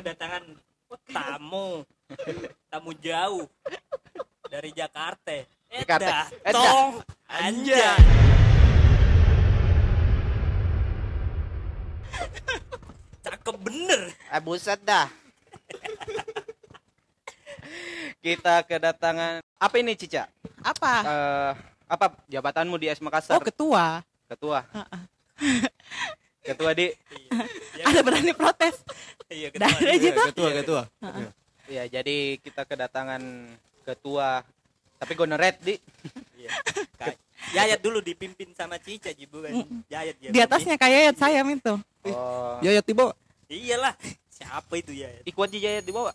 kedatangan tamu tamu jauh dari Jakarta Jakarta. Tong anjay cakep bener Ah buset dah. Kita kedatangan apa ini Cica? Apa? Eh, apa jabatanmu di AS Makassar? Oh ketua. Ketua. Ketua di Ada berani protes. Iya Dah ketua ada dia. gitu. ketua ketua ya jadi kita kedatangan ketua tapi goneret di Iya. Yayat dulu dipimpin sama Cica Ji bukan Yayat dia Di atasnya kayak saya itu. oh ya ya tiba iyalah siapa itu Yayat ikut di jaya di bawah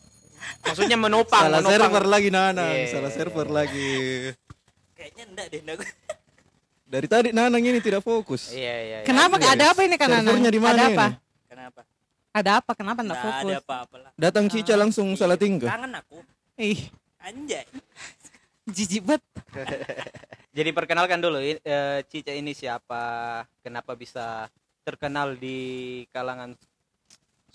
maksudnya menopang salah menopang. server lagi Nanang Iya, salah iya, server iya. lagi kayaknya enggak deh enggak dari tadi Nanang ini tidak fokus iya iya iya. Kenapa Iya, ada apa ini kan Nana? servernya di mana Ada apa? ini? kenapa Ada apa? Kenapa enggak enggak fokus? ada apa-apa lah datang Cica langsung salah tingkah kangen aku Ih, anjay jijik banget. jadi perkenalkan dulu eh, Cica ini siapa kenapa bisa terkenal di kalangan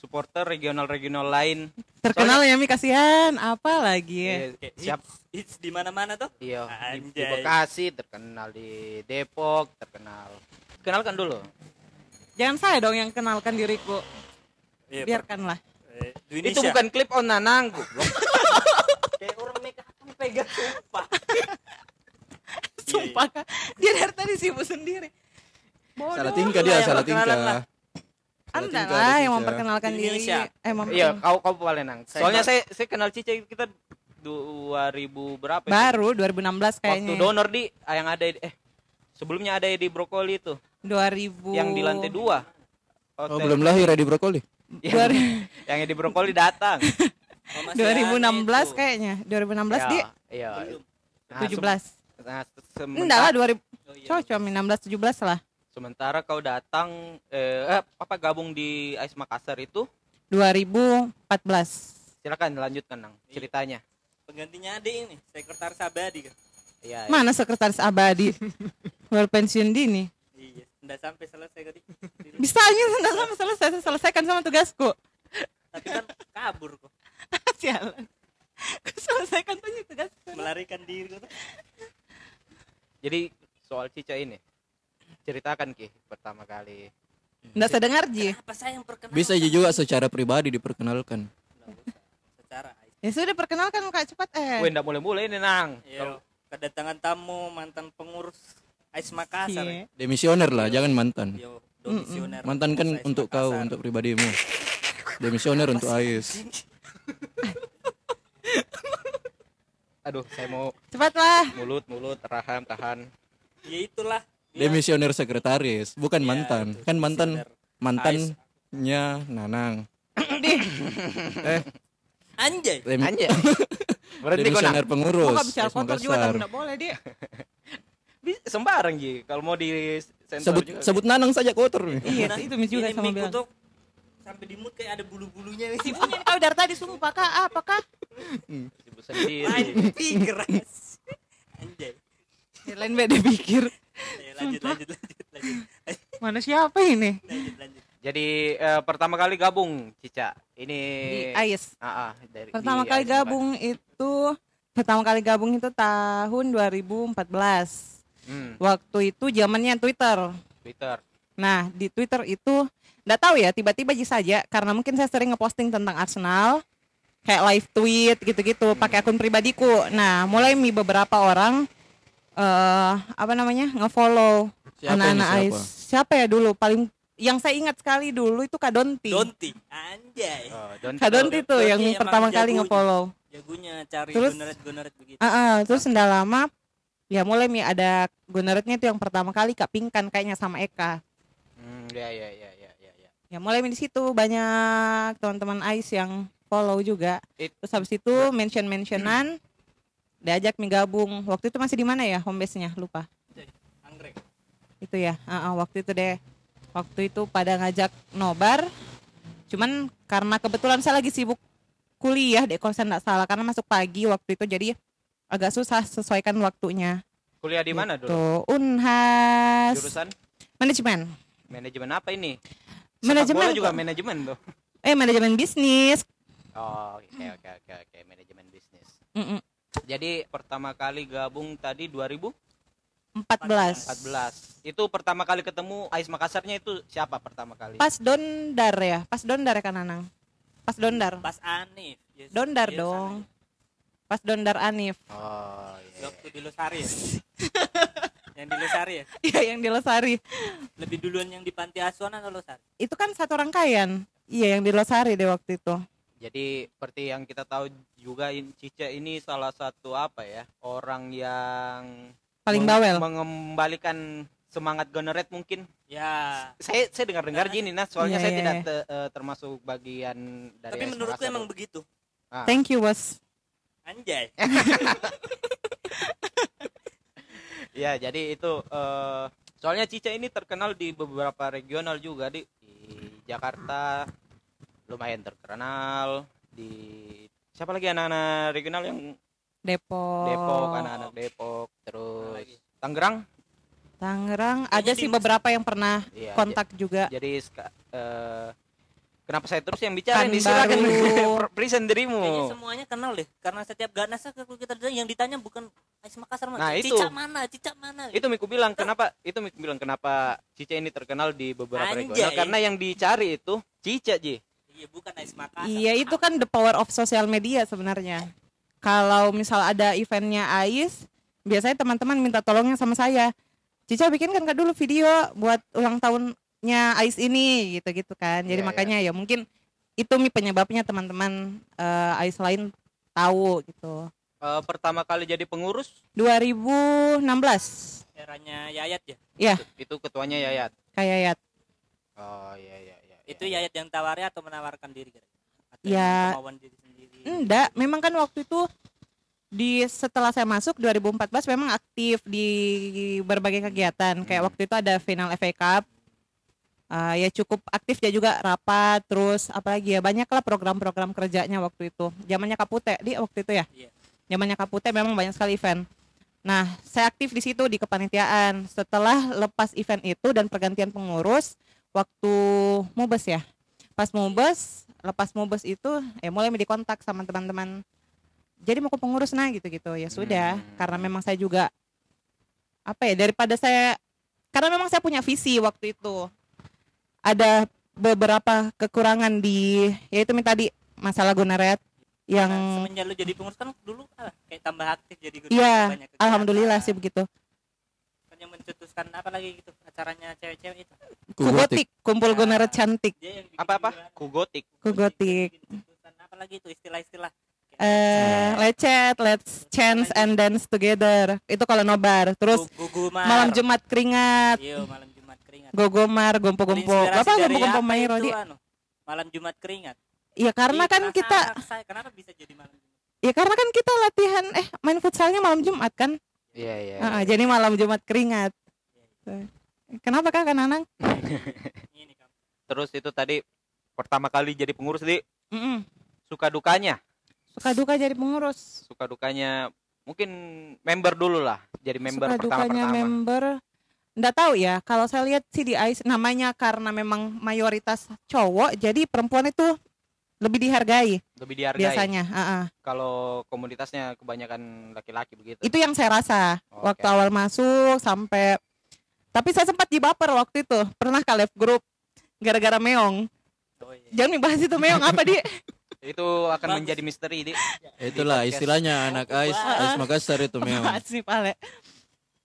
supporter regional-regional lain Terkenal ya Mi kasihan. Apa lagi ya? Siap hits, hits di mana-mana tuh iya di. Bekasi terkenal di Depok terkenal kenalkan dulu Jangan saya dong yang kenalkan diriku. Iya, Biarkanlah. Eh, itu bukan klip on nanang goblok. kayak orang make up pegang sumpah Iya, Sumpah Kak. Dia dari tadi sibuk sendiri. Bodoh. salah tingkah dia yang salah tingkah Anda lah yang memperkenalkan diri. Indonesia. Eh, mem- iya kau kau paling nang Saya soalnya saya saya kenal Cica kita 2000 berapa itu? Baru 2016 waktu kayaknya. donor di ah, yang ada eh sebelumnya ada di brokoli itu 2000. yang di lantai dua oh Hotel. belum lahir ya di brokoli yang, yang di brokoli datang Oh, masih aneh 2016 itu. kayaknya. 2016 di iya Belum. Nah, 17. sem- nah, Enggak lah sementara, 2000. Oh, iya. Cocok 16 17 lah. sementara kau datang eh, eh, apa gabung di Ais Makassar itu 2014. silakan lanjutkan nang Iya. ceritanya penggantinya Ade ini sekretaris abadi kan iya iya. Mana sekretaris abadi? Baru pensiun dini. iya enggak sampai selesai tadi. Bisa aja enggak sama selesai, saya selesaikan sama tugasku. tapi kan kabur kok. Sialan. Selesaikan punya tugasku. melarikan diri kok. Jadi soal Cica ini. Ceritakan ki pertama kali. Enggak saya dengar Ji. apa saya yang perkenalkan? Bisa juga secara pribadi diperkenalkan. Nggak secara Ya sudah perkenalkan Kak. Cepat eh. Wih, ndak mulai-mulai ini nang. Iya, kedatangan tamu mantan pengurus Ais Makassar. Iya. demisioner lah jangan mantan. Yo, domisioner mantan kan Ais untuk kau Makassar. untuk pribadimu. Demisioner untuk Ais. Aduh saya mau Cepatlah. mulut mulut raham tahan. Ya itulah. Dia- demisioner sekretaris bukan Iya, mantan. betul, kan mantan demisioner. mantannya Nanang. Eh. Anjay. Dem- anjay. Kok demisioner pengurus bicara Ais kotor juga tapi enggak boleh dia. Sembarang ji kalau mau di sebut juga. sebut Nanang saja kotor Iya, Nah, itu juga ini sama bilang. tuh sampai di mood kayak ada bulu-bulunya Si punya kau dari tadi sumpah Kak, apakah? Sebut sendiri pikir anjay lain beda pikir. Lanjut, lanjut lanjut lanjut Mana siapa ini? lanjut lanjut jadi eh, pertama kali gabung Cica ini Di AIS. Ah, ah, dari Pertama di kali AIS gabung itu pertama kali gabung itu tahun 2014. Hmm, Waktu itu zamannya Twitter. Twitter Nah, di Twitter itu nggak tahu ya, tiba-tiba aja saja karena mungkin saya sering ngeposting tentang Arsenal kayak live tweet gitu-gitu pakai akun pribadiku. Nah, mulai mi beberapa orang eh apa namanya? ngefollow Siapa anak-anak ini, AIS. Siapa ya dulu paling yang saya ingat sekali dulu itu Kak Donti. Donti anjay oh, Don Kak Donti tuh Donti yang emang pertama kali ngefollow. jagonya cari Terus- goneret-goneret begitu Ah, ah, terus lama ya mulai mi ada goneretnya itu yang pertama kali Kak Pingkan kayaknya sama Eka. hmm, ya ya ya ya ya ya Ya mulai di situ banyak teman-teman AIS yang follow juga. It- Terus habis itu mention-mentionan diajak mi gabung. Waktu itu masih di mana ya home base-nya? Lupa. anggrek Itu ya. Ah, ah, waktu itu deh. Waktu itu pada ngajak nobar. Cuman karena kebetulan saya lagi sibuk kuliah deh kalau saya nggak salah karena masuk pagi waktu itu jadi agak susah sesuaikan waktunya. kuliah di mana dulu Tuh, Unhas jurusan manajemen. manajemen apa ini Sepak Manajemen bola juga manajemen tuh Eh manajemen bisnis. Oh, oke oke oke oke, manajemen bisnis. Jadi pertama kali gabung tadi 2014. 14. Itu pertama kali ketemu Ais Makassarnya itu siapa pertama kali? Pas Dondar ya, pas Dondar ya kan Anang. Pas Dondar. Pas Anif. Yes, Dondar yes, dong. Anif. Pas Dondar Anif. Oh, iya. Waktu di Losari ya? yang di Losari ya? Iya yang di Losari. Lebih duluan yang di Panti Asuhan atau Losari? Itu kan satu rangkaian. Iya yang di Losari deh waktu itu. Jadi seperti yang kita tahu juga in- Cica ini salah satu apa ya orang yang Paling meng- bawel. mengembalikan semangat Goneret mungkin. Ya. Saya saya dengar-dengar gini nah soalnya Iya, saya iya, tidak iya. te- eh, termasuk bagian dari Tapi menurutku emang begitu. Ah. Thank you bos. Anjay. Ya, jadi itu eh, soalnya Cica ini terkenal di beberapa regional juga di, di Jakarta lumayan terkenal di siapa lagi anak-anak regional yang Depok. Depok, anak-anak Depok, terus? Tangerang. Tangerang. Ada sih beberapa yang pernah Iya, kontak juga. jadi eh, kenapa saya terus yang bicara Kan ini silakan present Kayaknya dirimu. semuanya kenal deh. Karena setiap ganas kalau kita ditanya, yang ditanya bukan Ais Makassar. Nah, itu. Cica mana? Cica mana? Itu Miku bilang kenapa itu Miku bilang kenapa Cica ini terkenal di beberapa Anjay. regional karena yang dicari itu Cica Ji. Iya, bukan Ais Makassar. Iya itu kan the power of social media sebenarnya. Kalau misal ada eventnya Ais, biasanya teman-teman minta tolongnya sama saya. Cica bikin kan dulu video buat ulang tahunnya Ais ini gitu-gitu kan. Jadi Iya, makanya ya mungkin itu mi penyebabnya teman-teman eh, Ais lain tahu gitu. Eh, pertama kali jadi pengurus 2016 Eranya Yayat ya. ya itu ketuanya Yayat. kayak ya Oh iya iya iya. Itu Yayat yang tawari atau menawarkan diri? Atau Ya. kemauan diri sendiri? Enggak, memang kan waktu itu di setelah saya masuk 2014 memang aktif di berbagai kegiatan. Kayak Hmm. waktu itu ada final FA Cup. Ah, ya cukup aktif dia juga rapat terus apalagi ya banyak lah program-program kerjanya waktu itu. Zamannya Kapute di waktu itu ya? Iya. zamannya Kapute memang banyak sekali event. Nah saya aktif di situ di kepanitiaan. Setelah lepas event itu dan pergantian pengurus waktu mubes ya? Pas mubes lepas mubes itu ya mulai dikontak sama teman-teman. Jadi mau ke pengurus nah gitu-gitu. Ya sudah Hmm. karena memang saya juga apa ya daripada saya karena memang saya punya visi waktu itu ada beberapa kekurangan di yaitu tadi masalah guneret yang Nah, semenjak lu jadi pengurus kan dulu ah, kayak tambah aktif jadi guru iya banyak kegiatan. alhamdulillah sih begitu. Kan yang mencetuskan apa lagi gitu acaranya cewek-cewek itu. Kugotik kumpul Ya. cantik. Apa apa? Kugotik. kugotik. Apa lagi itu istilah-istilah. Eh lecet let's chance and dance together. Itu kalau nobar. Terus malam Jumat keringat. Iya malam Jumat keringat gogomar gompo-gompo bapak gompo-gompo main Rodi anu? malam Jumat keringat iya karena Ih, kan kita saya, kenapa bisa jadi malam Jumat ya karena kan kita latihan eh main futsalnya malam Jumat kan Iya iya. Ah, jadi malam Jumat keringat Tuh. kenapa kak kan Anang ini kamu Terus itu tadi pertama kali jadi pengurus di Mm-mm. suka dukanya. suka duka jadi pengurus Suka dukanya mungkin member dulu lah. Jadi member suka dukanya pertama-pertama. member Nggak tahu ya kalau saya lihat sih di ICE namanya karena memang mayoritas cowok jadi perempuan itu lebih dihargai Lebih dihargai. biasanya Ah, ah. Kalau komunitasnya kebanyakan laki-laki begitu. itu yang saya rasa Oke. waktu awal masuk sampai tapi saya sempat dibaper waktu itu pernah ke left group gara-gara meong oh, iya. jangan dibahas itu meong apa di Itu akan Bagus. menjadi misteri di. Itulah istilahnya anak Ais, Ais Makassar itu memang. Apaan sih pale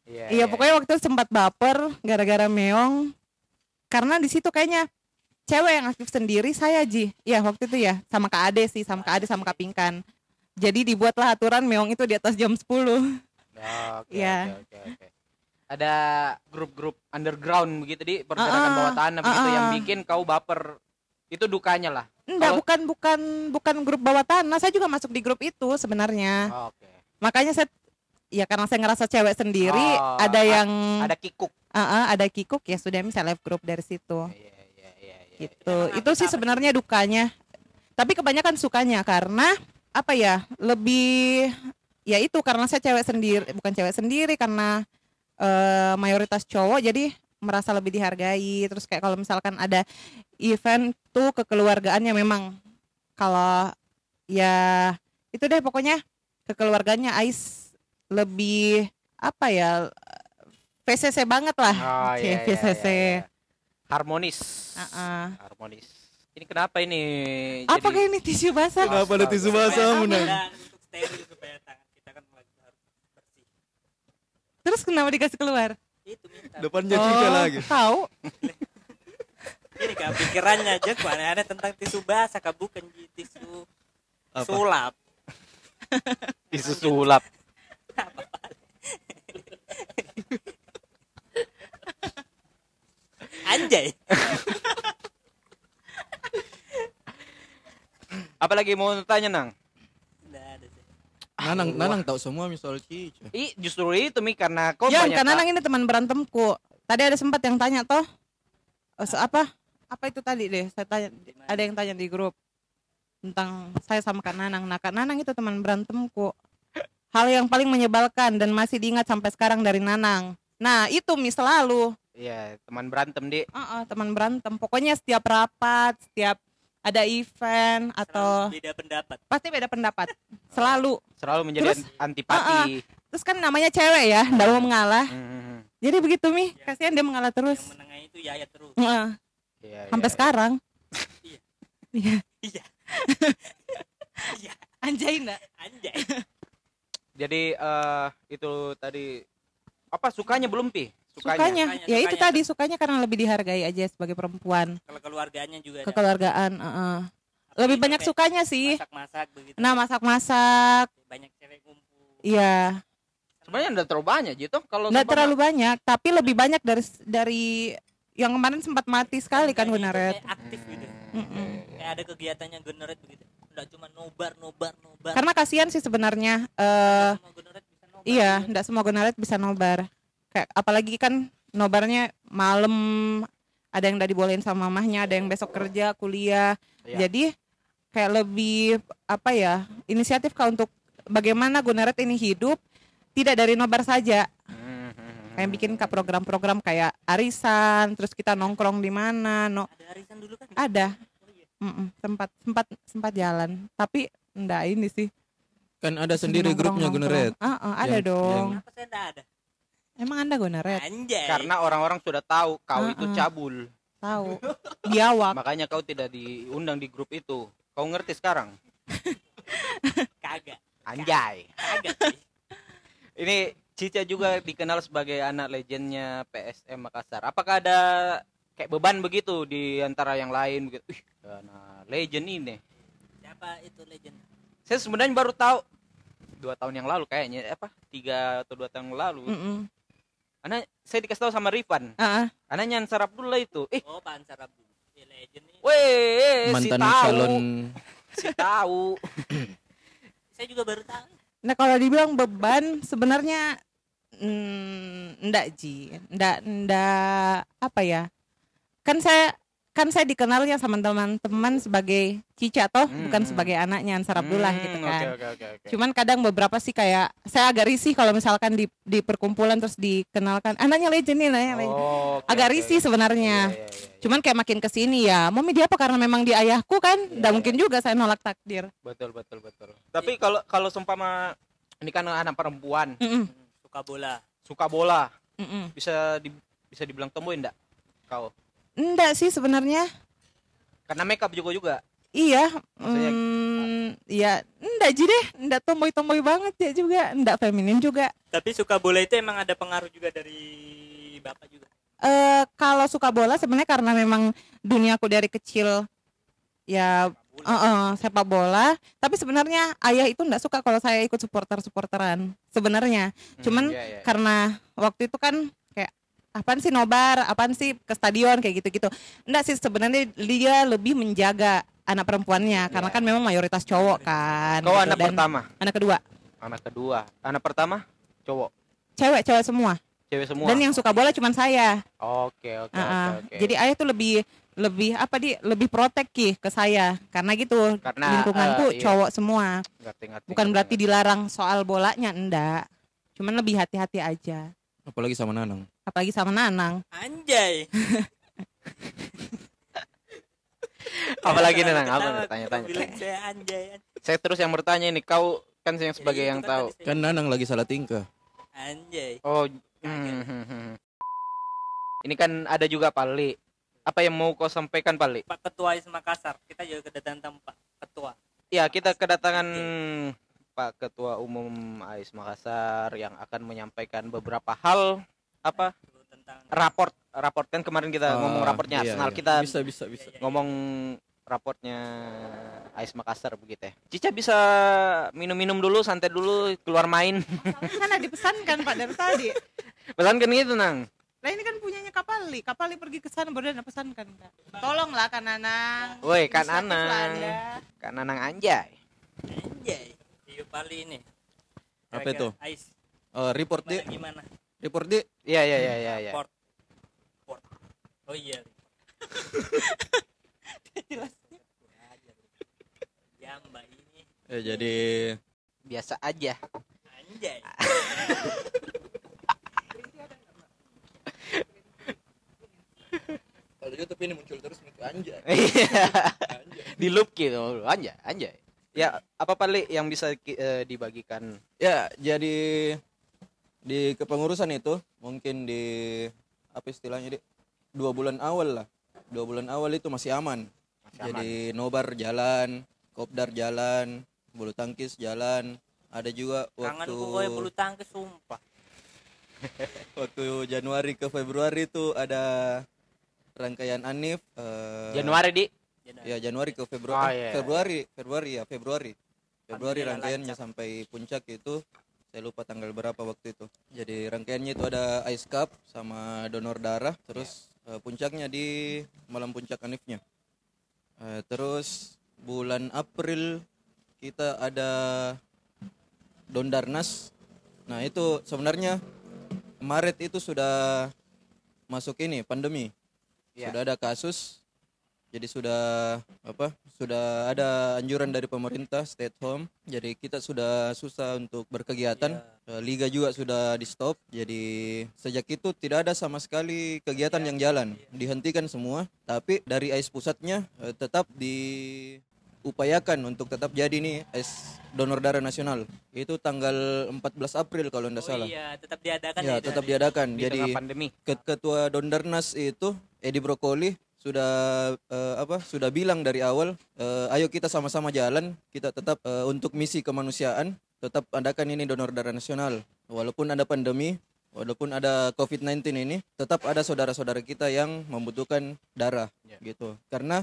Iya, Iya pokoknya waktu itu sempat baper gara-gara meong karena di situ kayaknya cewek yang aktif sendiri saya Ji. Iya waktu itu ya sama Kak Ade sih sama Kak Ade sama Kak Pinkan. Jadi dibuatlah aturan meong itu di atas jam 10. Oke, Iya. oke, oke, oke. Ada grup-grup underground begitu di pergerakan Ah, ah, bawah tanah ah, begitu yang ah. bikin kau baper. Itu dukanya lah. Enggak, Kalau- bukan bukan bukan grup bawah tanah. Saya juga masuk di grup itu sebenarnya. Oke. Makanya saya ya karena saya ngerasa cewek sendiri Oh, ada yang Ada kikuk. Ah, ah, ada kikuk ya sudah misalnya live group dari situ. Iya, iya, iya, iya. gitu itu sih sebenarnya dukanya tapi kebanyakan sukanya karena apa ya lebih ya itu karena saya cewek sendiri bukan cewek sendiri karena eh, mayoritas cowok jadi merasa lebih dihargai terus kayak kalau misalkan ada event tuh kekeluargaannya memang kalau ya itu deh pokoknya kekeluarganya Ais lebih apa ya PCC banget lah Oh, iya, iya, PCC. iya, iya. Harmonis. Heeh. Harmonis. Ini kenapa ini? apa jadi- ini tisu basah Kenapa ada tisu basah, Muna? Kan lagi harus bersih. terus kenapa dikasih keluar Itu minta. Depannya Cica lagi. tahu Ini kak pikirannya aja kok aneh-aneh tentang tisu basah kak bukan tisu Apa? sulap. Tisu sulap. Anjay. Apalagi mau tanya nang? Nggak ada sih. Nanang, Nanang tahu semua misal Cica. Ih, justru itu mi karena kau ya banyak karena tak- Nang ini teman berantemku. Tadi ada sempat yang tanya toh. Eh, so- apa? Apa itu tadi deh saya tanya ada yang tanya di grup tentang saya sama Kak Nanang. Nah Kak Nanang itu teman berantemku. Hal yang paling menyebalkan dan masih diingat sampai sekarang dari Nanang. Nah itu mi selalu Iya, teman berantem di. Heeh, teman berantem pokoknya setiap rapat setiap ada event atau Selalu beda pendapat. pasti beda pendapat selalu Selalu menjadi Terus, antipati. terus kan namanya cewek ya nggak mau mengalah Hmm, jadi begitu mi kasihan dia mengalah terus Yang menengah itu Yaya terus. Heeh. iya, sampai iya, sekarang Iya. iya Iya. Iya. anjay enggak Anjay. Jadi eh itu tadi apa sukanya belum pi? Sukanya, Sukanya, ya itu sukanya. tadi sukanya karena lebih dihargai aja sebagai perempuan Kalau keluarganya juga ada. kekeluargaan heeh. lebih banyak sukanya sih Masak-masak begitu. nah masak-masak banyak cewek ngumpul. iya Sebenarnya enggak terlalu banyak gitu kalau nggak terlalu banyak tapi lebih banyak dari dari yang kemarin sempat mati sekali kan itu Gunaret aktif gitu. Mm-mm. Kayak ada kegiatannya Guneret begitu. Enggak cuma nobar, nobar, nobar. karena kasihan sih sebenarnya eh Nggak nobar. iya nggak semua Gunaret bisa nobar kayak apalagi kan nobarnya malam ada yang udah dibolehin sama mamahnya ada yang besok kerja kuliah Iya. jadi kayak lebih apa ya inisiatif kak untuk bagaimana Gunaret ini hidup tidak dari nobar saja Hmm, kayak bikin kak program-program kayak arisan terus kita nongkrong di mana no Ada arisan dulu kan? ada Oh iya. Mm-mm, sempat sempat sempat jalan tapi enggak ini sih Kan ada sendiri Nongkrong, grupnya. Guneret. Ah, ah, ada Yang- dong Kenapa saya enggak ada? Emang anda Gunaret Anjay. Karena orang-orang sudah tahu kau itu Uh-uh. cabul. tahu biawak Makanya kau tidak diundang di grup itu. Kau ngerti sekarang? kagak. Anjay. Kagak. sih. Ini Cica juga dikenal sebagai anak legendnya PSM Makassar. Apakah ada kayak beban begitu di antara yang lain begitu? Ih, anak legend ini. Siapa itu legend? Saya sebenarnya baru tahu dua tahun yang lalu kayaknya apa tiga atau dua tahun yang lalu. Mm-mm. Karena saya dikasih tahu sama Rifan. Ah, ah. Anaknya Ansar Abdullah itu. Eh, Oh, Pak Ansar Abdul. Ya, legend nih. weh, si Mantan tahu, calon si tahu. Saya juga baru tahu. Nah kalau dibilang beban sebenarnya mm, enggak Ji, enggak enggak apa ya? Kan saya kan saya dikenalnya sama teman-teman sebagai Cica toh, Hmm, bukan hmm. sebagai anaknya Ansar Abdullah Hmm, gitu kan. oke, oke, oke. Cuman kadang beberapa sih kayak saya agak risih kalau misalkan di di perkumpulan terus dikenalkan anaknya legend nih, anaknya legend. Oh, oke, Agak oke, risih sebenarnya. Iya, iya, iya, iya. Cuman kayak makin ke sini ya, mami dia apa karena memang dia ayahku kan? Nggak Iya. mungkin juga saya nolak takdir. betul betul betul. Tapi kalau kalau seumpama ini kan anak perempuan Mm-mm, Hmm, suka bola. suka bola, mm-mm. bisa di, bisa dibilang tomboy enggak? Kau. Enggak sih sebenarnya. Karena makeup juga juga. Iya, Maksudnya, mm, ya enggak ji deh, enggak tomboy-tomboy banget ya juga, enggak feminin juga. Tapi suka bola itu emang ada pengaruh juga dari Bapak juga. Eh kalau suka bola sebenarnya karena memang duniaku dari kecil ya Bola. eh, eh, sepak bola, tapi sebenarnya ayah itu enggak suka kalau saya ikut supporter-supporteran. Sebenarnya, Hmm, Cuman iya, iya. karena waktu itu kan apaan sih nobar, apaan sih ke stadion kayak gitu-gitu. Enggak sih sebenarnya dia lebih menjaga anak perempuannya karena Iya. kan memang mayoritas cowok kan. Kau gitu. anak Dan pertama, Anak kedua, anak kedua, anak pertama cowok, cewek cewek semua. cewek semua. Dan yang suka bola cuma saya. Oke oke oke. Jadi ayah tuh lebih lebih apa di lebih protek ki ke saya karena gitu Karena, lingkunganku eh, iya. cowok semua. Ngerti, ngerti, Bukan ngerti, berarti ngerti. dilarang soal bolanya enggak. Cuman lebih hati-hati aja. apalagi sama Nanang. Apalagi sama Nanang. Anjay. Apalagi nih nang, apa nih? tanya-tanya. saya anjay. Saya terus yang bertanya ini, kau kan yang sebagai Jadi yang itu kan tahu. Kan Nanang lagi salah tingkah. Anjay. Oh, hmm, hmm, hmm. ini kan ada juga Pali. Apa yang mau kau sampaikan Pali? Pak Ketua IS Makassar, kita juga kedatangan tamu Pak Ketua. Ya, kita kedatangan Pak Ketua Umum AIS Makassar yang akan menyampaikan beberapa hal apa tentang raport raport kan kemarin kita ngomong Ah, raportnya iya, Arsenal iya. kita bisa bisa bisa. ngomong raportnya AIS Makassar begitu ya. Cica bisa minum-minum dulu, santai dulu, keluar main. kan ada dipesankan Pak dari tadi. Pesan kan gitu, Nang. Lah ini kan punyanya Kapali. Kapali pergi ke sana baru dia pesankan Kak. Tolonglah Kak Nanang. Woi, Kak Nanang. Anda. Kak Nanang anjay. Anjay. Iya Pali ini. Apa itu? Ais. Oh, report di, Gimana? Report di. Iya, iya, iya, iya, iya. Port. Port. Oh iya. Jelas. Jamba ini. Eh, jadi Biasa aja. Anjay. kalau YouTube ini muncul terus anjay. Di loop gitu. Anjay, anjay. Ya, apa Pali yang bisa eh, dibagikan? Ya, jadi di kepengurusan itu mungkin di apa istilahnya di dua bulan awal lah. Dua bulan awal itu masih aman. jadi nobar jalan, kopdar jalan, bulu tangkis jalan. Ada juga Kangen waktu gue bulu tangkis sumpah. waktu Januari ke Februari itu ada rangkaian Anif. eh, Januari di Ya Januari ke Februari. Oh, iya. Februari, Februari ya Februari. Februari rangkaiannya sampai puncak itu saya lupa tanggal berapa waktu itu. Jadi rangkaiannya itu ada Ice Cup sama donor darah, terus eh, puncaknya di malam puncak Anifnya. Eh, terus bulan April kita ada Dondarnas. Nah, itu sebenarnya Maret itu sudah masuk ini pandemi. Ya. Sudah ada kasus. Jadi sudah apa? Sudah ada anjuran dari pemerintah stay at home. Jadi kita sudah susah untuk berkegiatan. Eh, Liga juga sudah di stop. Jadi sejak itu tidak ada sama sekali kegiatan yang jalan. Dihentikan semua. Tapi dari AIS pusatnya eh, tetap diupayakan untuk tetap jadi nih AIS donor darah nasional. Itu tanggal 14 April kalau tidak Oh salah. iya, tetap diadakan Ya, itu tetap diadakan. di Jadi pandemi. Ket- ketua Dondarnas itu Edi Brokoli sudah eh, apa sudah bilang dari awal eh, ayo kita sama-sama jalan kita tetap eh, untuk misi kemanusiaan tetap adakan ini donor darah nasional walaupun ada pandemi walaupun ada COVID-19 ini tetap ada saudara-saudara kita yang membutuhkan darah Ya. gitu karena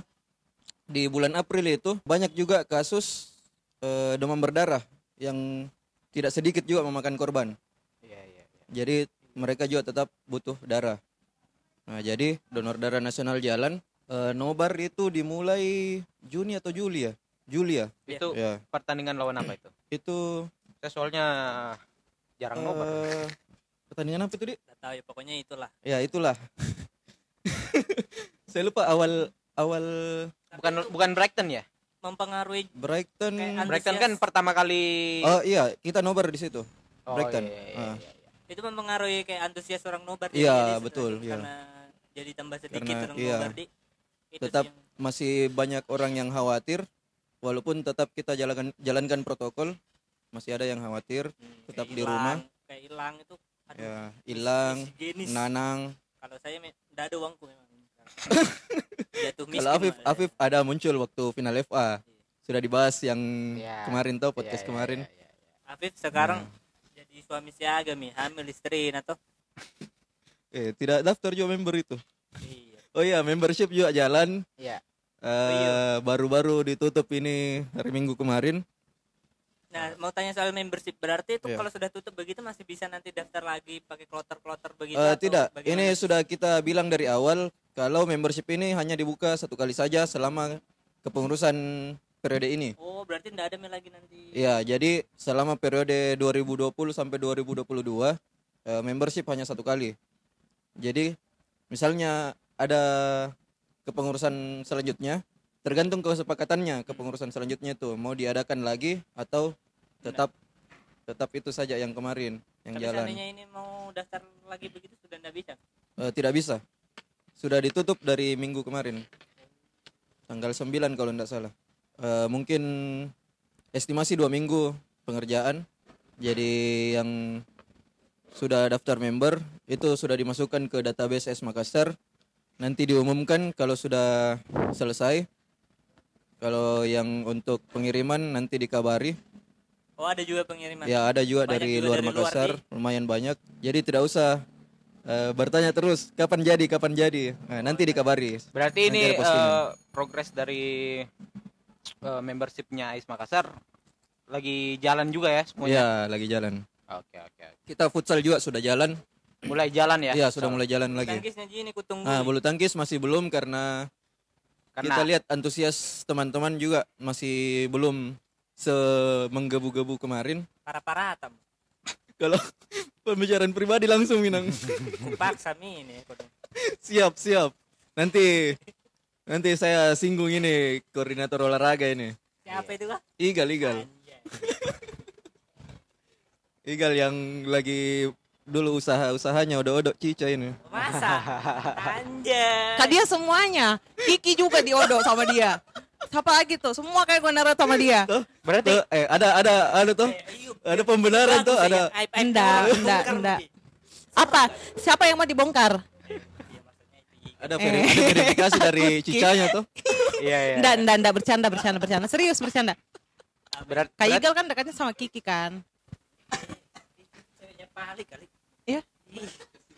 di bulan April itu banyak juga kasus eh, demam berdarah yang tidak sedikit juga memakan korban Iya, iya, iya. jadi mereka juga tetap butuh darah. Nah, jadi donor darah nasional jalan. Eh, nobar itu dimulai Juni atau Juli ya? Juli ya? Itu Ya. pertandingan lawan apa itu? Itu Saya soalnya jarang nobar. eh, pertandingan apa itu, Dik? Nggak tahu ya pokoknya itulah. Ya, itulah. Saya lupa awal awal Bukan bukan Brighton ya? Mempengaruhi Brighton. Brighton kan pertama kali Oh iya, kita nobar di situ. Oh, Brighton. iya, iya, iya, iya. Itu mempengaruhi kayak antusias orang nobar Iya, jadi betul, iya. karena jadi tambah sedikit Karena, orang iya. nobar di itu Tetap yang- masih banyak orang yang khawatir walaupun tetap kita jalankan jalankan protokol masih ada yang khawatir hmm, tetap di hilang, rumah. kayak hilang itu aduh, ya hilang nanang kalau saya nggak ada uangku memang jatuh miskin kalau Afif malah. Afif ada muncul waktu final FA sudah dibahas yang Iya. kemarin tuh podcast Iya, iya, kemarin iya, iya, iya. Afif sekarang jadi suami siaga mi hamil istriin atau eh tidak daftar juga member itu. Iya. Oh iya membership juga jalan. Iya. Eh, baru-baru ditutup ini hari Minggu kemarin. Nah mau tanya soal membership berarti itu Iya. kalau sudah tutup begitu masih bisa nanti daftar lagi pakai kloter-kloter begitu atau tidak. bagaimana? ini sudah kita bilang dari awal kalau membership ini hanya dibuka satu kali saja selama kepengurusan periode ini oh berarti nggak ada lagi nanti Iya, jadi selama periode 2020 sampai 2022 eh, membership hanya satu kali. Jadi misalnya ada kepengurusan selanjutnya, tergantung kesepakatannya kepengurusan selanjutnya itu mau diadakan lagi atau tetap tetap itu saja yang kemarin yang tapi jalan. ini mau daftar lagi begitu sudah nggak bisa Eh, tidak bisa. Sudah ditutup dari minggu kemarin. tanggal 9 kalau tidak salah. Eh, mungkin estimasi dua minggu pengerjaan. Jadi yang sudah daftar member itu sudah dimasukkan ke database S Makassar. Nanti diumumkan kalau sudah selesai. Kalau yang untuk pengiriman nanti dikabari. Oh ada juga pengiriman. Ya ada juga Banyak dari juga luar dari luar Makassar, nih. lumayan banyak. Jadi tidak usah eh, bertanya terus kapan jadi, kapan jadi. Nah, nanti dikabari. Berarti Nanti ini eh, progres dari eh, membershipnya AIS Makassar lagi jalan juga ya semuanya. Ya, lagi jalan. Oke oke. oke. Kita futsal juga sudah jalan. Mulai jalan ya? Iya, sudah mulai jalan lagi. Tangkisnya ini kutunggu. Nah, bulu tangkis masih belum karena, Karena kita lihat antusias teman-teman juga masih belum semenggebu-gebu kemarin. Para-para tam. Kalau pembicaraan pribadi langsung Minang. Kupaksa mi ini. siap, siap. Nanti nanti saya singgung ini koordinator olahraga ini. Siapa itu kah? Igal, Igal. Igal yang lagi dulu usaha-usahanya odok-odok cica ini. Masa? Anjay. Kak dia semuanya. Kiki juga diodo sama dia. Siapa lagi tuh? Semua kayak gue neret sama dia. Tuh, berarti tuh, eh ada ada ada tuh. Ayup. Ada pembenaran tuh, ada Enggak, enggak, enggak. Apa? Siapa yang mau dibongkar? Ada, veri- ada verifikasi dari cicanya tuh. iya iya. Enggak, enggak, enggak bercanda, bercanda, bercanda. Serius bercanda. Berat, Kak berat- Igal kan dekatnya sama Kiki kan? Ceweknya palik kali. Iya. Ih,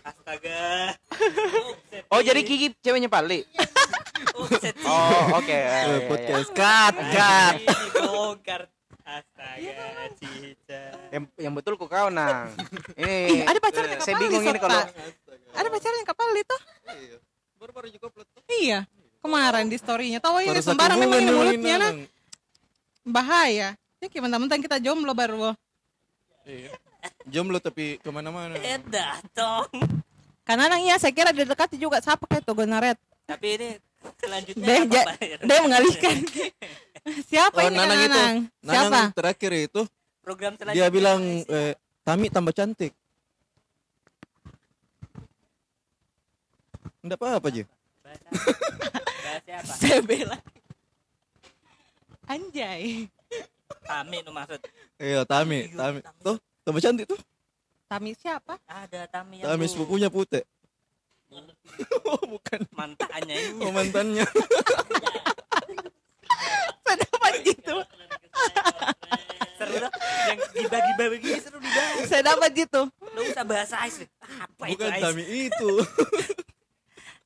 Astaga. Oh jadi Kiki ceweknya Pali. Oh oke. Eh, iya, iya. podcast cut cut. Bongkar. Astaga, Cica. Yang, yang betul kok kau nang. Ih, Ini ada pacarnya Kak saya Pali, bingung ini kalau. Ada pacarnya Kak Pali tuh? Baru-baru juga upload tuh. Iya. Kemarin di story-nya. Tahu ini Baru sembarang memang ini mulutnya nah. Nang. Bahaya. Ya gimana mentang kita jomblo baru. Iya. Jomblo tapi ke mana-mana. Eh, datang. Karena nang iya saya kira didekati juga siapa kayak tuh Gonaret. Tapi ini selanjutnya Dia, apa, ja- mengalihkan. Siapa Oh, ini Nanang Kak itu. Nanang? Siapa? Nanang terakhir itu program selanjutnya. dia bilang eh, Tami tambah cantik. Enggak apa-apa aja. bahasa, bahasa apa? Saya bela. Anjay. Tami nu maksud. Iya, Tami, Tami. Tuh, tambah cantik tuh. Tami siapa? Ada Tami yang Tami sepupunya putih. oh, bukan. mantannya ini. Oh, mantannya. Saya dapat gitu. seru dah. Yang gibah-gibah begini seru dibahas. Saya dapat gitu. Lu usah bahasa Ais. Apa itu bukan? Tami itu.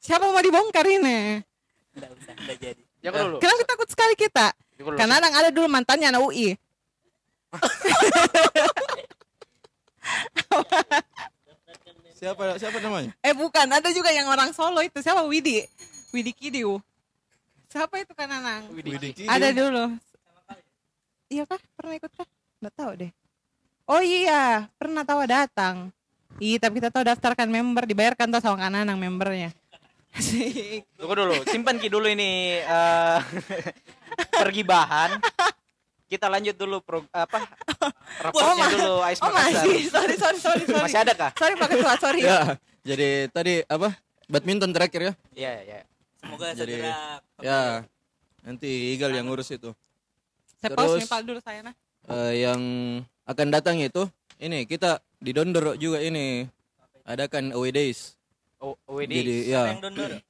Siapa mau dibongkar ini? Enggak usah, enggak jadi. Jangan dulu. Kenapa takut sekali kita? Dulu. Karena Nang ada dulu mantannya anak UI. siapa siapa namanya? Eh bukan, ada juga yang orang Solo itu. Siapa Widi? Widi Kidiu. Siapa itu kan Nang? Widih Kidim. Ada dulu. Iya kah? Pernah ikut kah? Nggak tahu deh. Oh iya, pernah tahu datang. Iya, tapi kita tahu daftarkan member, dibayarkan tuh sama Kak Nanang membernya. Tunggu dulu, simpan Ki dulu ini eh pergibahan. Kita lanjut dulu pro, apa raportnya ma- dulu Ais Oh masih, sorry, sorry, sorry, sorry. Masih ada kah? Sorry Pak Ketua, sorry. Ya, jadi tadi apa? Badminton terakhir ya? Iya, iya. Semoga Jadi- segera Ya. Nanti Igal yang ngurus itu. Saya pause Terus- nih, Pak, dulu saya nah. Eh, yang akan datang itu ini kita di Dondor juga ini adakan away days. Oh, WD. Jadi ya yang?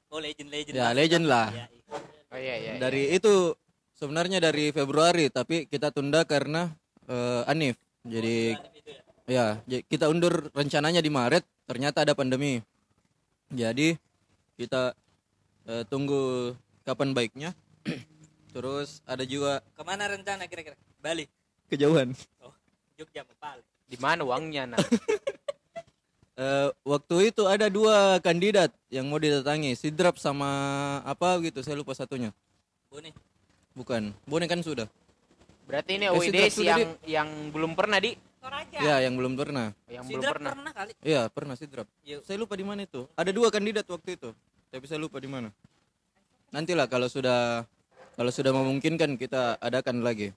Oh legend legend. Ya, legend lah. Ya, iya. Oh iya, iya. iya. dari itu sebenarnya dari Februari tapi kita tunda karena eh, Anif. Jadi ya j- kita undur rencananya di Maret ternyata ada pandemi. Jadi kita eh, tunggu kapan baiknya. Terus ada juga Ke mana rencana kira-kira? Bali. kejauhan. Oh, Jogja mau Bali. Di mana uangnya, nah? Eh, waktu itu ada dua kandidat yang mau didatangi, Sidrap sama apa gitu, saya lupa satunya. Boni. Bukan, Bone kan sudah. Berarti ini Eh, OID Sidrap sudah, yang yang belum pernah di Toraja. Ya, yang belum pernah. yang Si belum pernah. pernah kali. Iya, pernah Sidrap. Yuk. Saya lupa di mana itu. Ada dua kandidat waktu itu, tapi saya lupa di mana. Nantilah kalau sudah kalau sudah memungkinkan kita adakan lagi.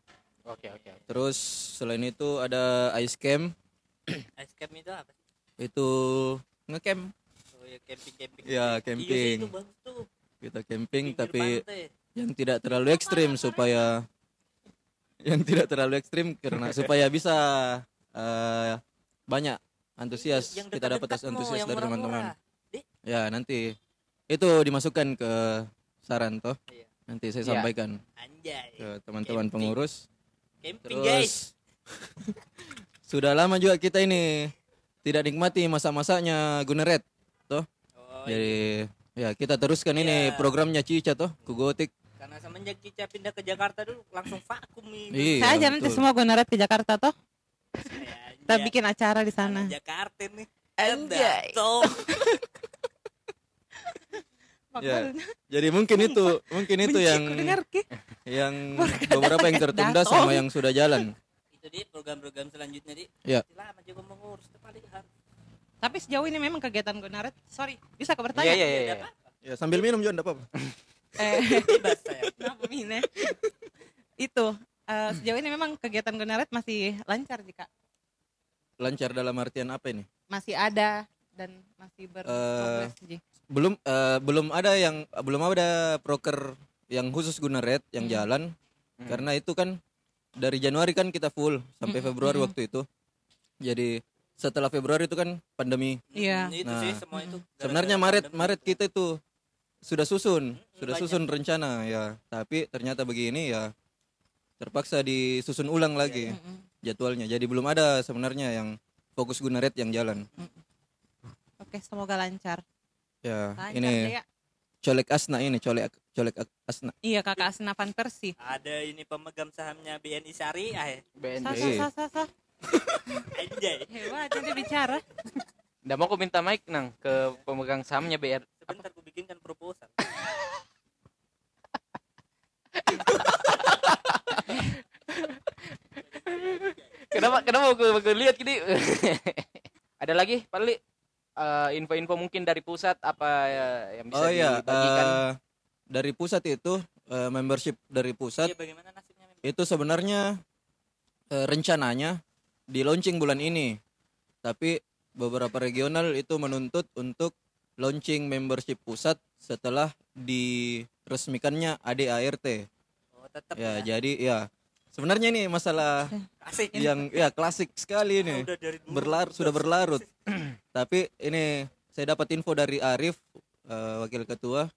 Oke, oke. Terus selain itu ada ice camp, Ice camp itu apa sih? Itu ngecamp. Oh ya camping camping. Ya, camping. Kita camping Pinggir tapi pantai. yang tidak terlalu ekstrim supaya yang tidak terlalu ekstrim karena supaya bisa eh, banyak antusias Yang kita dapat antusias dari teman-teman. Ya nanti itu dimasukkan ke saran toh. Iya. Nanti saya Iya. sampaikan Anjay. ke teman-teman pengurus. Camping guys. Terus sudah lama juga kita ini tidak nikmati masa-masanya Guneret toh. Oh, Jadi ya kita teruskan ini Iya. programnya Cica toh, Kugotik. Karena semenjak Cica pindah ke Jakarta dulu langsung vakum nih. Iya. Saya betul. semua gue naret ke Jakarta toh. Ya, Kita bikin acara di sana. Jakarta nih. Datang. Ya. Jadi mungkin itu mungkin itu Benci yang yang beberapa yang tertunda sama yang sudah jalan. Itu dia program-program selanjutnya di. Ya. Lama juga mengurus itu paling harus. Tapi sejauh ini memang kegiatan gue naret. Sorry, bisa ke bertanya? Iya iya iya. Ada iya. apa? Ya sambil minum juga enggak apa-apa. Eh, kenapa Mine? Itu eh, sejauh ini memang kegiatan gue naret masih lancar jika Lancar dalam artian apa ini? masih ada dan masih berprogres Ji. Belum eh, belum ada yang belum ada proker yang khusus guna red yang jalan karena itu kan dari Januari kan kita full sampai Februari waktu itu. Jadi setelah Februari itu kan pandemi. Iya. Hmm, Itu Nah. sih semua itu. Sebenarnya gara-gara Maret pandemi. Maret kita itu sudah susun, sudah banyak. susun rencana ya. Tapi ternyata begini ya terpaksa disusun ulang lagi jadwalnya. Jadi belum ada sebenarnya yang fokus guna red yang jalan. Oke, semoga lancar. Ya, Lancar ini ya. colek asna ini, colek colek asna. Iya, Kakak Asna Van Persie. Ada ini pemegang sahamnya BNI Syariah. Sah, BNB. sah, sah, sah. Anjay. Hebat, jadi bicara. Nggak mau aku minta mic nang ke pemegang sahamnya BR. Sebentar aku bikinkan proposal. Kenapa kenapa aku, aku lihat gini? Ada lagi paling eh, info-info mungkin dari pusat apa ya, yang bisa Oh iya, dibagikan? Dari pusat itu eh, membership dari pusat Iya bagaimana nasibnya memang? itu sebenarnya eh, rencananya di launching bulan ini. Tapi beberapa regional itu menuntut untuk launching membership pusat setelah diresmikannya ADART. Oh, tetap Ya, ya. jadi ya sebenarnya ini masalah Asik. yang ya klasik sekali ini. Berlarut sudah berlarut. Tapi ini saya dapat info dari Arif eh, wakil ketua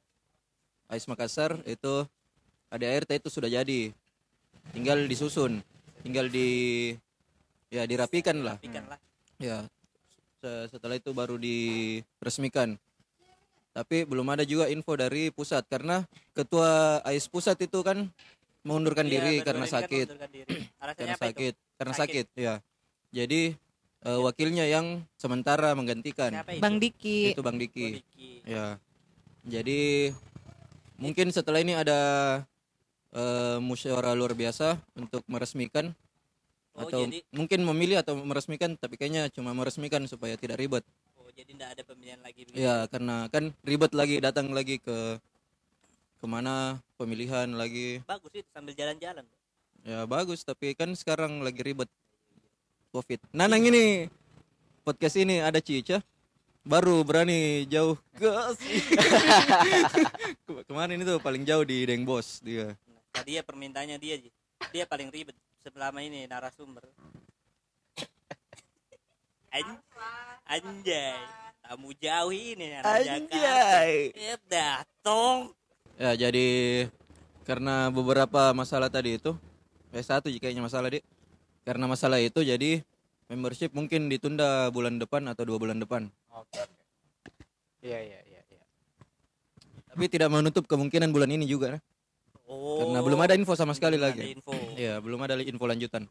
AIS Makassar itu ADART itu sudah jadi. Tinggal disusun, tinggal di ya dirapikan lah. Rapikan lah. Ya. se- Setelah itu baru diresmikan. Tapi belum ada juga info dari pusat karena ketua AIS pusat itu kan mengundurkan Iya, diri karena kan sakit diri. Karena apa itu? sakit karena Sakit. sakit ya jadi eh, wakilnya yang sementara menggantikan? Bang Diki. itu bang Diki Diki. ya jadi mungkin setelah ini ada eh, musyawarah luar biasa untuk meresmikan Oh, atau jadi mungkin memilih atau meresmikan tapi kayaknya cuma meresmikan supaya tidak ribet oh, jadi enggak ada pemilihan lagi begitu. ya karena kan ribet lagi datang lagi ke ke mana pemilihan lagi Bagus itu sambil jalan-jalan. Ya bagus, tapi kan sekarang lagi ribet COVID. Nanang ini podcast ini ada Cica baru berani jauh gas. Ke- Kemarin itu paling jauh di Deng Bos dia. Nah, tadi ya permintaannya dia. Dia paling ribet selama ini narasumber. An- Anjay. Tamu jauh ini. Anjay. Datang. Ya jadi karena beberapa masalah tadi itu, eh satu kayaknya masalah dik. Karena masalah itu jadi membership mungkin ditunda bulan depan atau dua bulan depan. Oke oke. Iya iya iya iya. Tapi tidak menutup kemungkinan bulan ini juga. nah. Oh. Karena belum ada info sama sekali belum lagi. Ada info. Ya belum ada info lanjutan.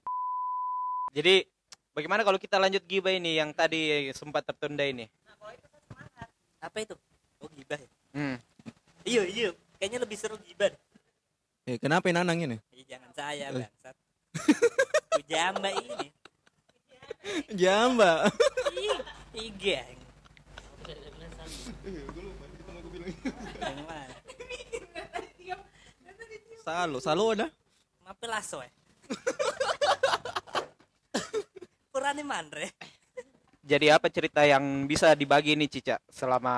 Jadi bagaimana kalau kita lanjut gibah ini yang tadi sempat tertunda ini? Apa itu? Oh, gibah ya. Hmm. Iya, iya. Kayaknya lebih seru gibah. Eh, kenapa Nanang ini? Eh, jangan saya, bangsat. Ku jamba ini. Jamba. Ih, ih, geng. Yang mana? Salo, salo ada. Mape lasso eh. Kurani mandre. Jadi apa cerita yang bisa dibagi nih Cica selama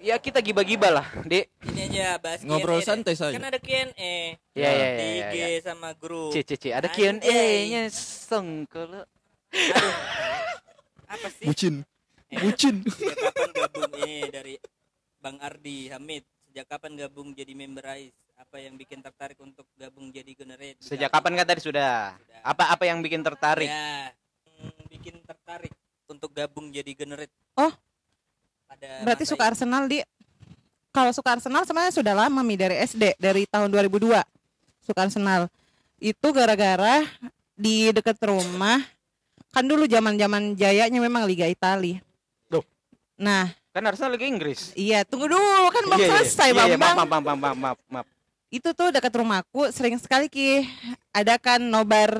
ya kita giba-giba lah di Ini aja bahas Ngobrol Q&A santai saja. Kan ada Q&A. ya ya Di ya, IG ya, ya. sama grup. Ci, ci, ci. ada Anjay. Q&A-nya sengkel Aduh. Apa sih? Bucin. Eh, Bucin. Sejak kapan gabung ini dari Bang Ardi Hamid? Sejak kapan gabung jadi member AIS? Apa yang bikin tertarik untuk gabung jadi generate? sejak kapan kan tadi sudah Sudah. apa apa yang bikin tertarik Ya, hmm, bikin tertarik untuk gabung jadi generate. Oh. Pada Berarti suka itu. Arsenal di Kalau suka Arsenal sebenarnya sudah lama mi dari SD dari tahun 2002. Suka Arsenal. Itu gara-gara di dekat rumah kan dulu zaman-zaman jayanya memang Liga Italia. Loh. Nah, kan Arsenal lagi Inggris iya tunggu dulu kan belum Iya, iya. selesai Iya, iya, Bambang. maaf, maaf, maaf, maaf, maaf, maaf. Itu tuh dekat rumahku sering sekali ki adakan nobar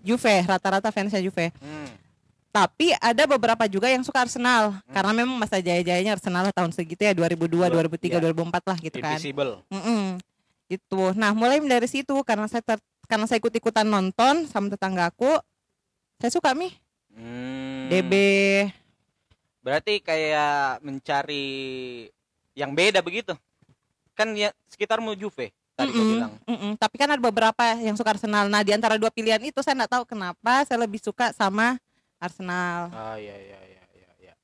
Juve, rata-rata fansnya Juve. Hmm. Tapi ada beberapa juga yang suka Arsenal karena memang masa jaya-jayanya Arsenal tahun segitu ya 2002, Dua- 2003, iya. 2004 lah gitu kan. Invisible Mm-mm. Itu. Nah, mulai dari situ karena saya ter- karena saya ikut-ikutan nonton sama tetanggaku, saya suka mi Hmm. DB. Berarti kayak mencari yang beda begitu. Kan ya sekitarmu Juve tadi kau Mm-mm, bilang. mm-mm. Tapi kan ada beberapa yang suka Arsenal. Nah, di antara dua pilihan itu saya nggak tahu kenapa saya lebih suka sama Arsenal. Ah iya iya iya iya iya.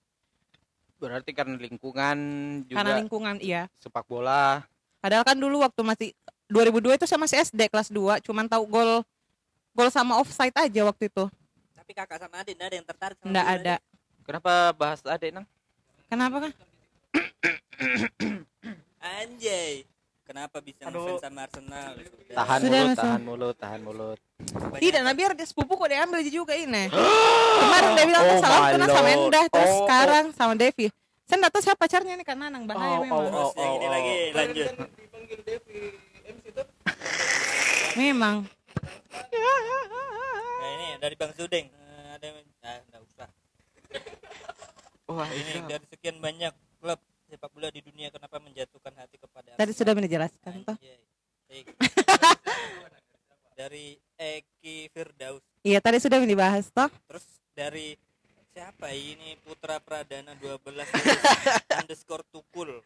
Berarti karena lingkungan juga Karena lingkungan iya. sepak bola. Padahal kan dulu waktu masih 2002 itu saya masih SD kelas 2, cuman tahu gol gol sama offside aja waktu itu. Tapi kakak sama adik ada yang tertarik sama Nggak ada. Kenapa bahas adek nang? Kenapa kan? Anjay. Kenapa bisa ngefans sama Arsenal? Sudah. Tahan Sudah, mulut, tahan mulut, tahan mulut. Banyak- Tidak, nah biar dia sepupu kok diambil juga ini. Kemarin dia bilang Oh salam my kena sama. Endah, terus Oh, oh. sekarang sama Devi. Saya nggak tahu siapa pacarnya nih karena Nanang bahaya Oh, memang. oh, Terus yang ini oh, lagi oh. lanjut. Memang. Nah, ini dari Bang Sudeng. Eh, ada yang ah, nggak usah. Wah, Ini dari sekian banyak klub sepak bola di dunia kenapa menjatuhkan hati kepada Tadi Arsenal? sudah menjelaskan toh. Baik. dari Eki Firdaus Iya, tadi sudah dibahas toh. terus dari siapa ini Putra Pradana 12 underscore tukul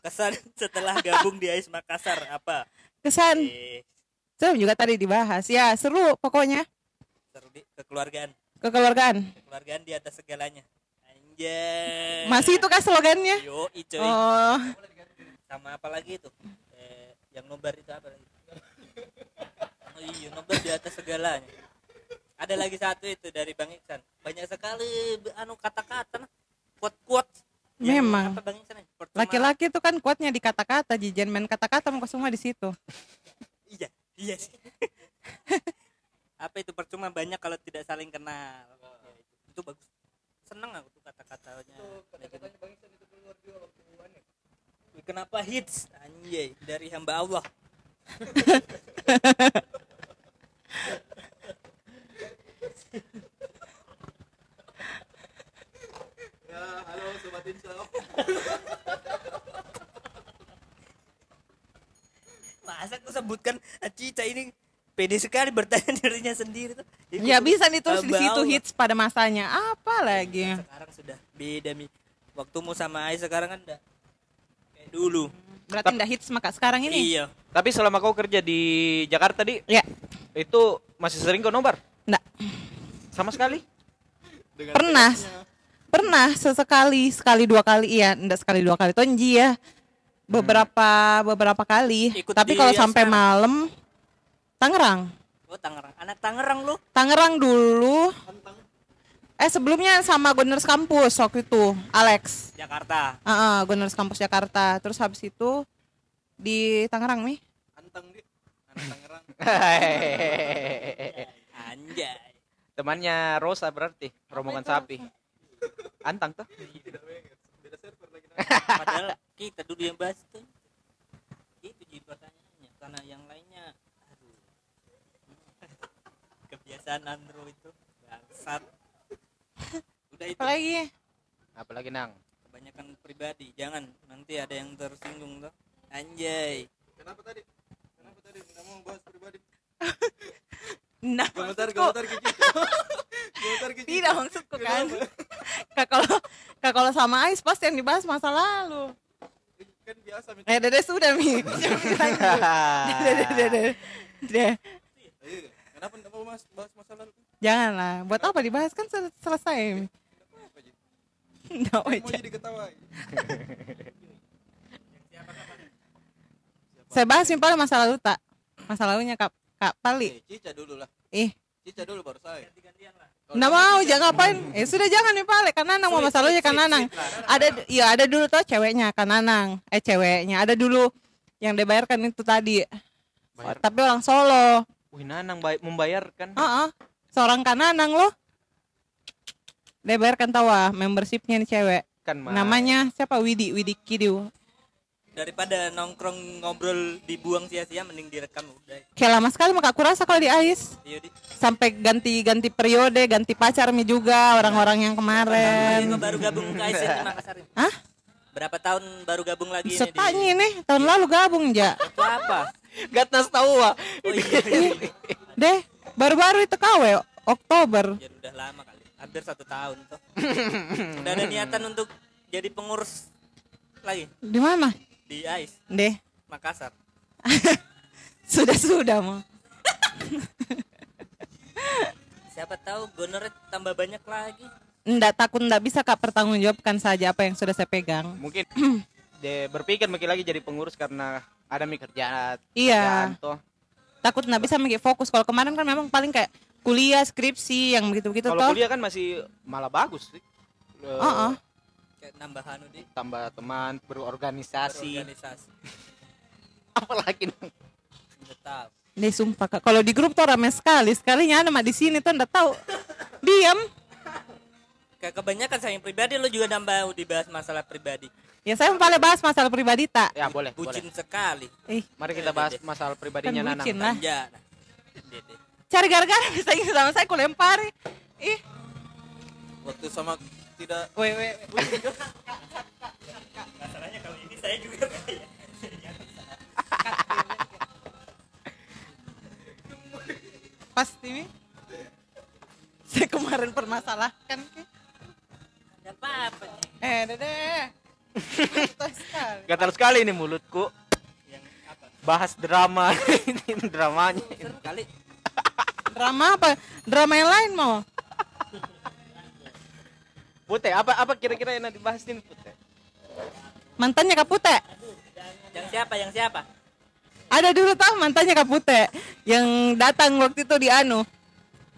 kesan setelah gabung di AIS Makassar apa Kesan. eh Sudah juga tadi dibahas. Ya, seru pokoknya. seru di kekeluargaan Kekeluargaan. kekeluargaan di atas segalanya anjay Masih itu kah slogannya? yo coy Oh, sama apa lagi itu eh, yang nobar itu apa lagi oh iya nobar di atas segalanya ada lagi satu itu dari Bang Iksan banyak sekali anu kata-kata kuat-kuat Memang. laki-laki itu kan kuatnya di kata-kata, jijen main kata-kata mau semua di situ. Iya sih. Apa itu percuma banyak kalau tidak saling kenal. Ya, itu, itu bagus. Seneng aku tuh kata-katanya. Wih, kenapa hits? Anjay dari hamba Allah masa aku sebutkan Cica ini pede sekali bertanya dirinya sendiri tuh Ikut Ya bisa ditulis di situ hits pada masanya. Apa lagi? sekarang sudah beda mi waktumu sama Ai sekarang kan udah kayak dulu Berarti ndak hits maka sekarang ini? iya Tapi selama kau kerja di Jakarta di Ya, itu masih sering kau nobar? ndak. Sama sekali? Pernah. Pernah sesekali, sekali dua kali iya, ndak sekali dua kali tonji ya. Beberapa beberapa kali. Ikut Tapi di kalau sampai malam Tangerang. oh Tangerang anak Tangerang lu Tangerang dulu. Eh sebelumnya sama Gunners Kampus waktu itu, Alex. Jakarta Heeh, Gunners Kampus Jakarta. Terus habis itu di Tangerang nih. Antang dia. Anak Tangerang. anjay Temannya Rosa berarti, rombongan sapi. Antang tuh. padahal kita dulu yang bahas itu itu jadi pertanyaannya karena yang lainnya aduh kebiasaan Andro itu bangsat udah itu Apalagi? Apalagi nang. kebanyakan pribadi jangan nanti ada yang tersinggung tuh anjay Kenapa tadi? Kenapa tadi? Nggak mau bahas pribadi. Nah, Komentar, komentar kecil. Komentar kecil. tidak maksudku kan Kak, kalau Kak kalau sama Ais pasti yang dibahas masa lalu. Kan biasa Mi. Eh dede sudah mi. Dede dede dede. Dede. Iya, kenapa enggak mau mas bahas masalah itu Janganlah. Buat apa dibahas kan sel- selesai. Mi. apa Ji? Nggak mau jadi ketawa Saya bahas paling masa lalu tak. Masa lalunya Kak Kak Pali. Eh, Cica dulu lah Ih, Cica dulu baru saya Nggak mau, jangan ngapain. Eh sudah jangan nih Pale, kan Nanang mau masalahnya kan Nanang. Ada iya ada dulu tuh ceweknya kan Nanang. Eh ceweknya ada dulu yang dibayarkan itu tadi. Bayar. Tapi orang Solo. Wih, Nanang baik membayarkan. Heeh. Seorang kan Nanang loh. Dibayarkan tawa membershipnya nih cewek. Kan. Namanya siapa? Widi, Widi Kidiu. Daripada nongkrong ngobrol dibuang sia-sia mending direkam udah Kayak lama sekali maka aku rasa kalau di AIS iya di sampai ganti-ganti periode, ganti pacar mi juga orang-orang yang Iya, kemarin. kok baru gabung ke ASN di Makassar ini? Hah? berapa tahun baru gabung lagi ini Setanya nih, tahun lalu gabung ja. itu apa Gatnas tahu ah. oh iya, iya. Deh, baru-baru itu KW Oktober. ya udah lama kali hampir satu tahun tuh udah ada niatan untuk jadi pengurus lagi Di mana? Di AIS Deh, Makassar sudah-sudah mau. siapa tahu gonornya tambah banyak lagi Nggak takut nggak bisa Kak pertanggungjawabkan saja apa yang sudah saya pegang. Mungkin dia berpikir mungkin lagi jadi pengurus karena ada mi kerjaan. Iya. kerjaan toh. Takut nggak bisa mengi fokus. Kalau kemarin kan memang paling kayak kuliah, skripsi yang begitu-begitu Kalau kuliah kan masih malah bagus sih. Eh, Heeh. Kayak nambah anu di tambah teman berorganisasi organisasi apalagi tahu Deh sumpah Kak, kalau di grup tuh rame sekali. Sekalinya ada mah di sini tuh nggak tahu. Diam. kayak kebanyakan saya yang pribadi lo juga nambah dibahas masalah pribadi Ya saya mau paling bahas masalah pribadi tak. ya boleh bucin boleh sekali Ih, mari kita bahas masalah pribadinya Kan Nanang bucin lah. ya nah. Cari gara-gara bisa ingin sama saya aku lempari. Ih, waktu sama tidak weh weh. weh. masalahnya kalau ini saya juga kayak Pasti Mi. Saya kemarin permasalahkan ke. ada apa-apa nih Eh, dede. Sekali. gatal sekali ini mulutku yang apa bahas drama ini dramanya kali Drama apa? Drama yang lain mau? Pute apa apa kira-kira yang dibahas ini Pute Mantannya Kapute. yang siapa yang siapa Ada dulu tau mantannya Kapute yang datang waktu itu di anu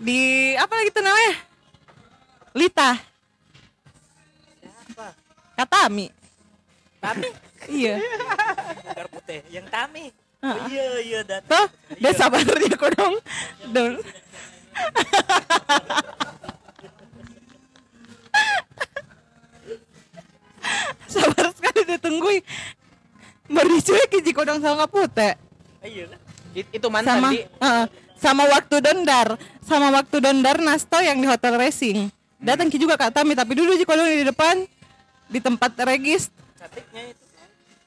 di apa lagi tuh namanya? Lita, siapa Katami. Tami Iya. Bongkar putih yang Tami oh, iya iya dat Tuh, udah sabar dia kok dong. Dong. sekali dia tungguin. Baru dicuekin jika dong sama Kapute. iya itu mantan sama di. Heeh. sama waktu dondar sama waktu dondar Nasto yang di hotel racing. Datang ki juga Kak Tami tapi dulu jika di depan di tempat regis. Cantiknya itu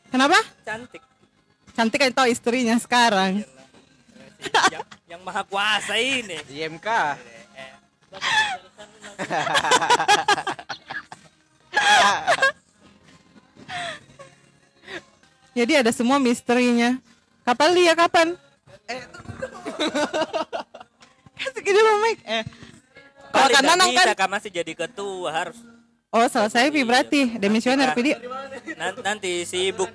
kenapa? Cantik. Cantik kan tahu istrinya sekarang. Iyalah. yang, yang maha kuasa ini. IMK jadi ada semua misterinya. Kapan dia kapan? Eh. Kasih gini Mike eh. Kalau kan Nanang kan? bisa, Kak, masih jadi ketua harus. Oh selesai Pi, berarti demisioner Pidi Nan- nanti sibuk.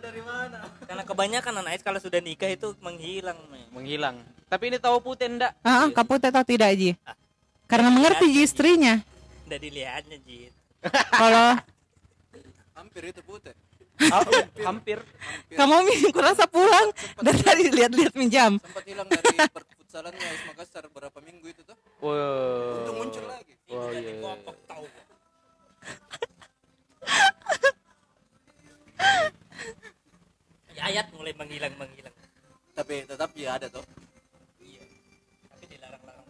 Karena kebanyakan anak AIS kalau sudah nikah itu menghilang men. menghilang. Tapi ini tahu Pute enggak ah kapute tahu tidak Ji? Karena mengerti Ji. istrinya. Udah dilihatnya jit kalau hampir itu putih Ah, hampir. Kamu kurasa pulang. Dan tadi lihat-lihat minjam. Sempat hilang dari perfutsalannya AS Makassar berapa minggu itu tuh? Wow itu muncul lagi. Oh iya kopok tahu. Ya ayat mulai menghilang menghilang. Tapi tetap ya ada tuh. Iya. Tapi dilarang-larang.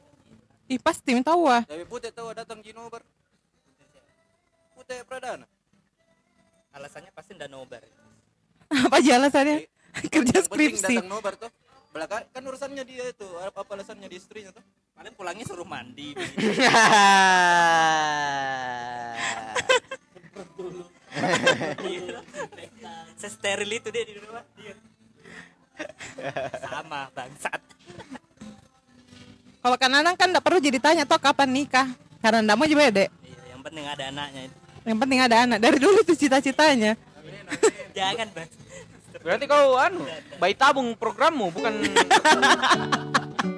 Ih pasti tahu ah tapi putih tahu datang Jinobar putih Pradana alasannya pasti ndak nobar apa aja alasannya kerja Yang penting skripsi datang nobar tuh belakang kan urusannya dia itu apa, apa alasannya di istrinya tuh paling pulangnya suruh mandi Iya. Sesteril itu dia di rumah. Iya. Sama bangsat. Kalau kan Anang kan nggak perlu jadi tanya toh kapan nikah. Karena ndak mau juga dek. Iya, yang penting ada anaknya itu. Yang penting ada anak. Dari dulu tuh cita-citanya. Jangan, Bang. Berarti kau anu, bayi tabung programmu bukan